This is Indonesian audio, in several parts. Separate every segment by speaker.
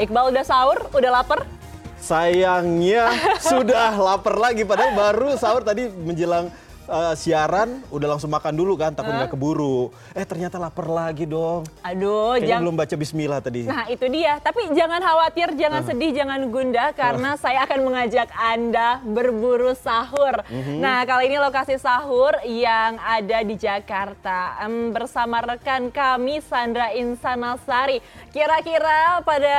Speaker 1: Iqbal udah sahur? Udah lapar?
Speaker 2: Sayangnya sudah lapar lagi padahal baru sahur tadi menjelang uh, siaran udah langsung makan dulu kan takut nggak keburu. Eh ternyata lapar lagi dong.
Speaker 1: Aduh,
Speaker 2: Kayaknya
Speaker 1: jangan.
Speaker 2: belum baca bismillah tadi.
Speaker 1: Nah itu dia, tapi jangan khawatir, jangan sedih, jangan gundah karena saya akan mengajak Anda berburu sahur. Nah kali ini lokasi sahur yang ada di Jakarta Em, bersama rekan kami Sandra Insanasari. Kira-kira pada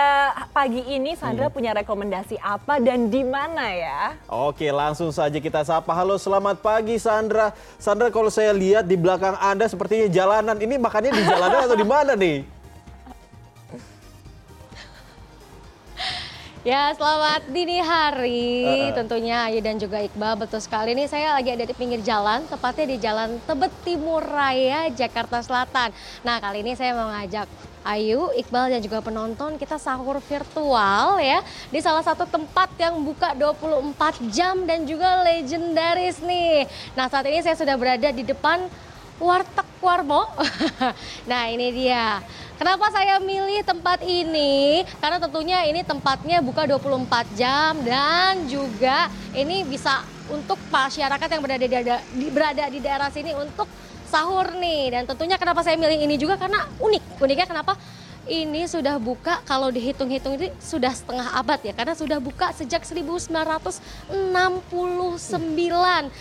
Speaker 1: pagi ini Sandra punya rekomendasi apa dan di mana ya?
Speaker 2: Oke, langsung saja kita sapa. Halo, selamat pagi Sandra. Sandra, kalau saya lihat di belakang Anda sepertinya jalanan. Ini makannya di jalanan atau di mana nih?
Speaker 3: Ya, selamat dini hari.
Speaker 2: Uh-uh.
Speaker 3: Tentunya Ayu dan juga Iqbal. Betul sekali ini saya lagi ada di pinggir jalan, tepatnya di Jalan Tebet Timur Raya, Jakarta Selatan. Nah, kali ini saya mau ngajak Ayu, Iqbal dan juga penonton kita sahur virtual ya di salah satu tempat yang buka 24 jam dan juga legendaris nih. Nah, saat ini saya sudah berada di depan Warteg Warmo. nah ini dia. Kenapa saya milih tempat ini? Karena tentunya ini tempatnya buka 24 jam dan juga ini bisa untuk masyarakat yang berada di, di- berada di daerah sini untuk sahur nih. Dan tentunya kenapa saya milih ini juga karena unik. Uniknya kenapa? Ini sudah buka kalau dihitung-hitung ini sudah setengah abad ya karena sudah buka sejak 1969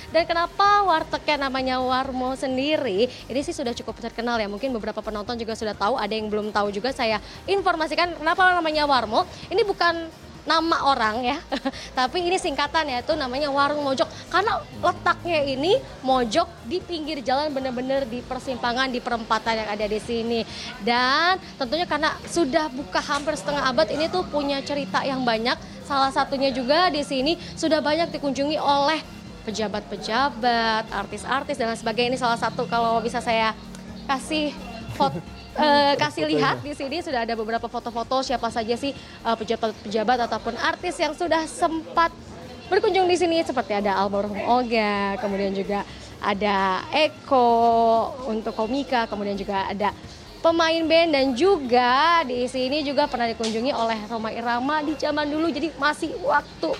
Speaker 3: dan kenapa wartegnya namanya Warmo sendiri? Ini sih sudah cukup terkenal ya mungkin beberapa penonton juga sudah tahu ada yang belum tahu juga saya informasikan kenapa namanya Warmo. Ini bukan nama orang ya. Tapi ini singkatan ya itu namanya warung mojok. Karena letaknya ini mojok di pinggir jalan benar-benar di persimpangan di perempatan yang ada di sini. Dan tentunya karena sudah buka hampir setengah abad ini tuh punya cerita yang banyak. Salah satunya juga di sini sudah banyak dikunjungi oleh pejabat-pejabat artis-artis dan lain sebagainya. Ini salah satu kalau bisa saya kasih foto eh, kasih lihat di sini sudah ada beberapa foto-foto siapa saja sih eh, pejabat-pejabat ataupun artis yang sudah sempat berkunjung di sini. Seperti ada almarhum Olga, kemudian juga ada Eko untuk komika, kemudian juga ada pemain band dan juga di sini juga pernah dikunjungi oleh Roma Irama di zaman dulu. Jadi masih waktu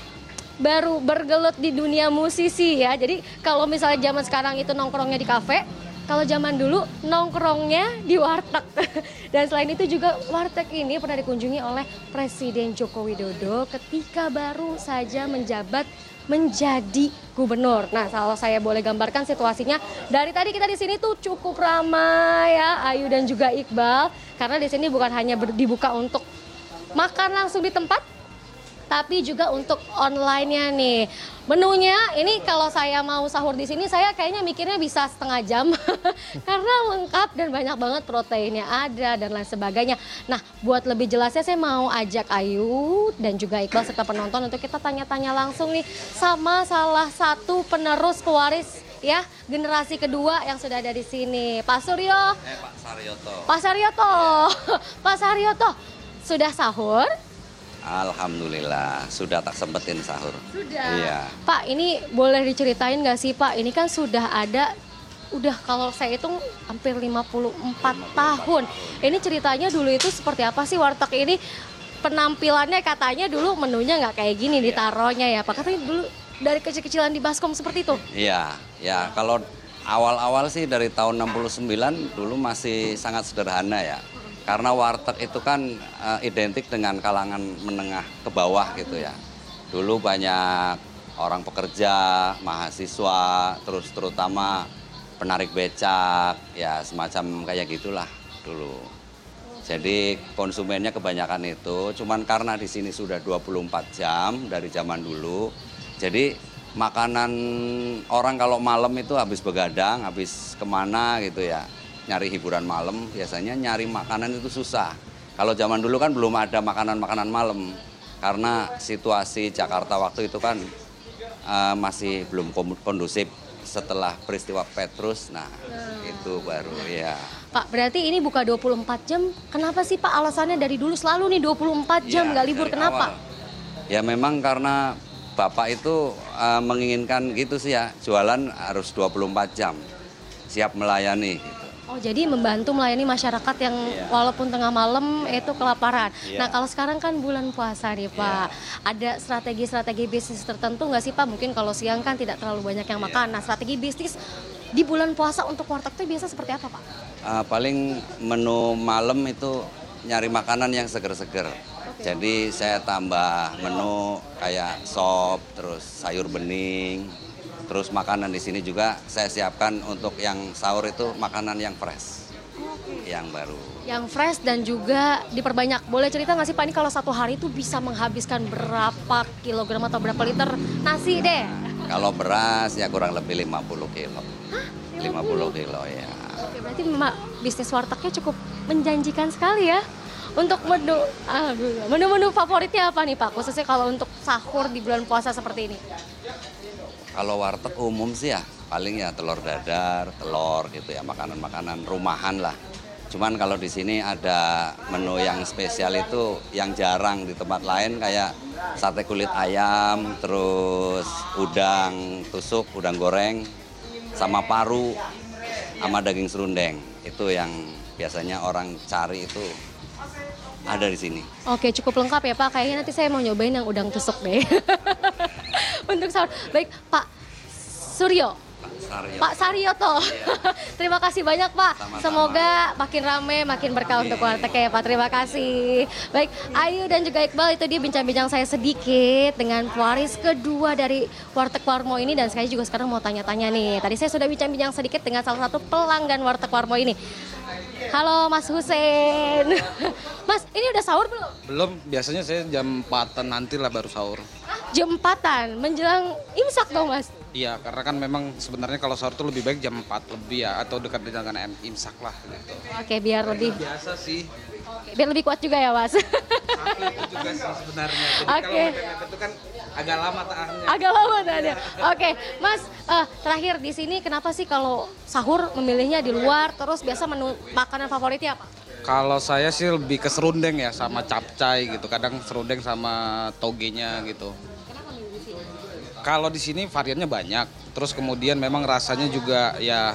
Speaker 3: baru bergelut di dunia musisi ya. Jadi kalau misalnya zaman sekarang itu nongkrongnya di kafe, kalau zaman dulu nongkrongnya di warteg. Dan selain itu juga warteg ini pernah dikunjungi oleh Presiden Joko Widodo ketika baru saja menjabat menjadi gubernur. Nah, kalau saya boleh gambarkan situasinya, dari tadi kita di sini tuh cukup ramai ya, Ayu dan juga Iqbal, karena di sini bukan hanya dibuka untuk makan langsung di tempat, tapi juga untuk online-nya nih. Menunya ini kalau saya mau sahur di sini saya kayaknya mikirnya bisa setengah jam karena lengkap dan banyak banget proteinnya ada dan lain sebagainya. Nah, buat lebih jelasnya saya mau ajak Ayu dan juga Iqbal serta penonton untuk kita tanya-tanya langsung nih sama salah satu penerus pewaris ya generasi kedua yang sudah ada di sini. Pak Suryo,
Speaker 4: Eh Pak Saryoto.
Speaker 3: Pak Saryoto, Pak Saryoto sudah sahur?
Speaker 4: Alhamdulillah sudah tak sempetin sahur.
Speaker 3: Sudah.
Speaker 4: Iya.
Speaker 3: Pak, ini boleh diceritain nggak sih Pak? Ini kan sudah ada, udah kalau saya hitung hampir 54 tahun. Ini ceritanya dulu itu seperti apa sih warteg ini? Penampilannya katanya dulu menunya nggak kayak gini ditaruhnya ya Pak. Katanya dulu dari kecil-kecilan di baskom seperti itu.
Speaker 4: Iya, ya kalau awal-awal sih dari tahun 69 dulu masih sangat sederhana ya. Karena warteg itu kan eh, identik dengan kalangan menengah ke bawah gitu ya. Dulu banyak orang pekerja, mahasiswa, terus terutama penarik becak, ya semacam kayak gitulah dulu. Jadi konsumennya kebanyakan itu, cuman karena di sini sudah 24 jam dari zaman dulu, jadi makanan orang kalau malam itu habis begadang, habis ke mana gitu ya, nyari hiburan malam, biasanya nyari makanan itu susah. Kalau zaman dulu kan belum ada makanan-makanan malam, karena situasi Jakarta waktu itu kan eh, masih belum kondusif setelah peristiwa Petrus, nah itu baru ya.
Speaker 3: Pak, berarti ini buka 24 jam. Kenapa sih Pak alasannya dari dulu selalu nih 24 jam
Speaker 4: Ya,
Speaker 3: nggak libur?
Speaker 4: dari
Speaker 3: Kenapa?
Speaker 4: awal. Ya memang karena Bapak itu eh, menginginkan gitu sih ya, jualan harus 24 jam. Siap melayani gitu.
Speaker 3: Oh jadi membantu melayani masyarakat yang walaupun tengah malam itu kelaparan.
Speaker 4: Iya.
Speaker 3: Nah kalau sekarang kan bulan puasa nih Pak, ada strategi-strategi bisnis tertentu nggak sih Pak? Mungkin kalau siang kan tidak terlalu banyak yang makan. Nah strategi bisnis di bulan puasa untuk warteg itu biasa seperti apa Pak?
Speaker 4: Eh, paling menu malam itu nyari makanan yang seger-seger. Jadi saya tambah menu kayak sop, terus sayur bening, terus makanan di sini juga saya siapkan untuk yang sahur itu makanan yang fresh, yang baru.
Speaker 3: Yang fresh dan juga diperbanyak. Boleh cerita nggak sih Pak ini kalau satu hari itu bisa menghabiskan berapa kilogram atau berapa liter nasi deh?
Speaker 4: Kalau beras ya kurang lebih 50 kilo. 50 kilo ya.
Speaker 3: Oke, berarti ma- bisnis wartegnya cukup menjanjikan sekali ya. Untuk menu, menu-menu favoritnya apa nih Pak? Khususnya kalau untuk sahur di bulan puasa seperti ini.
Speaker 4: Kalau warteg umum sih ya paling ya telur dadar, telur gitu ya makanan-makanan rumahan lah. Cuman kalau di sini ada menu yang spesial itu yang jarang di tempat lain kayak sate kulit ayam, terus udang tusuk, udang goreng, sama paru, sama daging serundeng. Itu yang biasanya orang cari itu ada di sini.
Speaker 3: Oke, cukup lengkap ya Pak. Kayaknya nanti saya mau nyobain yang udang tusuk deh. sahur. Baik, Pak Suryo.
Speaker 4: Saryo.
Speaker 3: Pak Saryoto. Terima kasih banyak Pak.
Speaker 4: Sama-sama.
Speaker 3: Semoga makin rame, makin berkah untuk warteg ya Pak. Terima kasih. Baik, Ayu dan juga Iqbal itu dia bincang-bincang saya sedikit dengan pewaris kedua dari Warteg Warmo ini dan saya juga sekarang mau tanya-tanya nih. Tadi saya sudah bincang-bincang sedikit dengan salah satu pelanggan Warteg Warmo ini. Halo Mas Husein. Mas, ini udah sahur belum?
Speaker 5: Belum, biasanya saya jam 4 nanti lah baru sahur.
Speaker 3: Jam 4 menjelang imsak dong Mas.
Speaker 5: Iya, karena kan memang sebenarnya kalau sahur tuh lebih baik jam 4 lebih ya, atau dekat dengan im- imsak lah gitu.
Speaker 3: Oke, biar lebih
Speaker 5: Biasa sih,
Speaker 3: biar lebih kuat juga ya Mas.
Speaker 5: satu itu juga sih sebenarnya. Jadi
Speaker 3: Oke.
Speaker 5: kalau itu kan agak lama tahannya.
Speaker 3: Agak lama tadi. Oke, Mas, eh, terakhir di sini kenapa sih kalau sahur memilihnya di luar terus biasa menu makanan favoritnya apa?
Speaker 5: Kalau saya sih lebih ke serundeng ya, sama capcay gitu. Kadang serundeng sama togenya gitu. Kalau di sini variannya banyak. Terus kemudian memang rasanya juga ya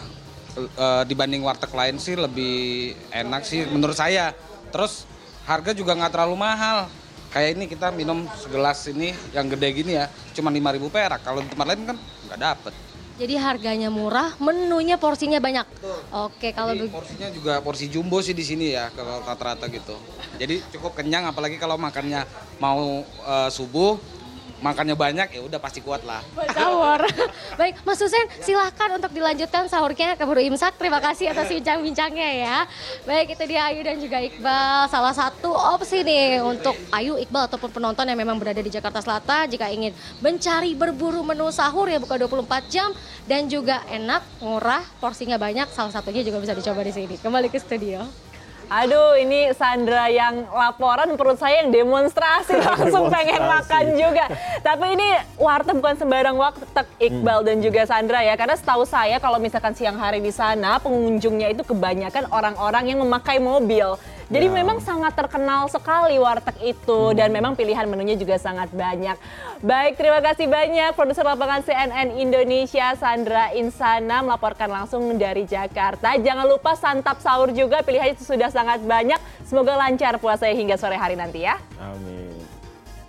Speaker 5: eh, dibanding warteg lain sih lebih enak sih menurut saya. Terus harga juga nggak terlalu mahal. Kayak ini kita minum segelas ini yang gede gini ya, cuma 5.000 perak. Kalau di tempat lain kan nggak dapet.
Speaker 3: Jadi harganya murah, menunya porsinya banyak. Oke, kalau
Speaker 5: Jadi porsinya juga porsi jumbo sih di sini ya kalau rata-rata gitu. Jadi cukup kenyang apalagi kalau makannya mau eh, subuh makannya banyak ya udah pasti kuat lah.
Speaker 3: buat sahur. Baik, Mas Husen silahkan untuk dilanjutkan sahurnya keburu imsak. Terima kasih atas bincang-bincangnya ya. Baik, itu dia Ayu dan juga Iqbal. Salah satu opsi nih untuk Ayu, Iqbal ataupun penonton yang memang berada di Jakarta Selatan jika ingin mencari berburu menu sahur ya buka 24 jam dan juga enak, murah, porsinya banyak. Salah satunya juga bisa dicoba di sini. Kembali ke studio.
Speaker 1: Aduh, ini Sandra yang laporan perut saya yang demonstrasi langsung pengen makan juga. Tapi ini warteg bukan sembarang warteg Iqbal dan juga Sandra ya. Karena setahu saya kalau misalkan siang hari di sana pengunjungnya itu kebanyakan orang-orang yang memakai mobil. Jadi
Speaker 2: Ya.
Speaker 1: memang sangat terkenal sekali warteg itu dan memang pilihan menunya juga sangat banyak. Baik, terima kasih banyak produser lapangan CNN Indonesia Sandra Insana melaporkan langsung dari Jakarta. Jangan lupa santap sahur juga pilihannya sudah sangat banyak. Semoga lancar puasanya hingga sore hari nanti ya.
Speaker 2: Amin.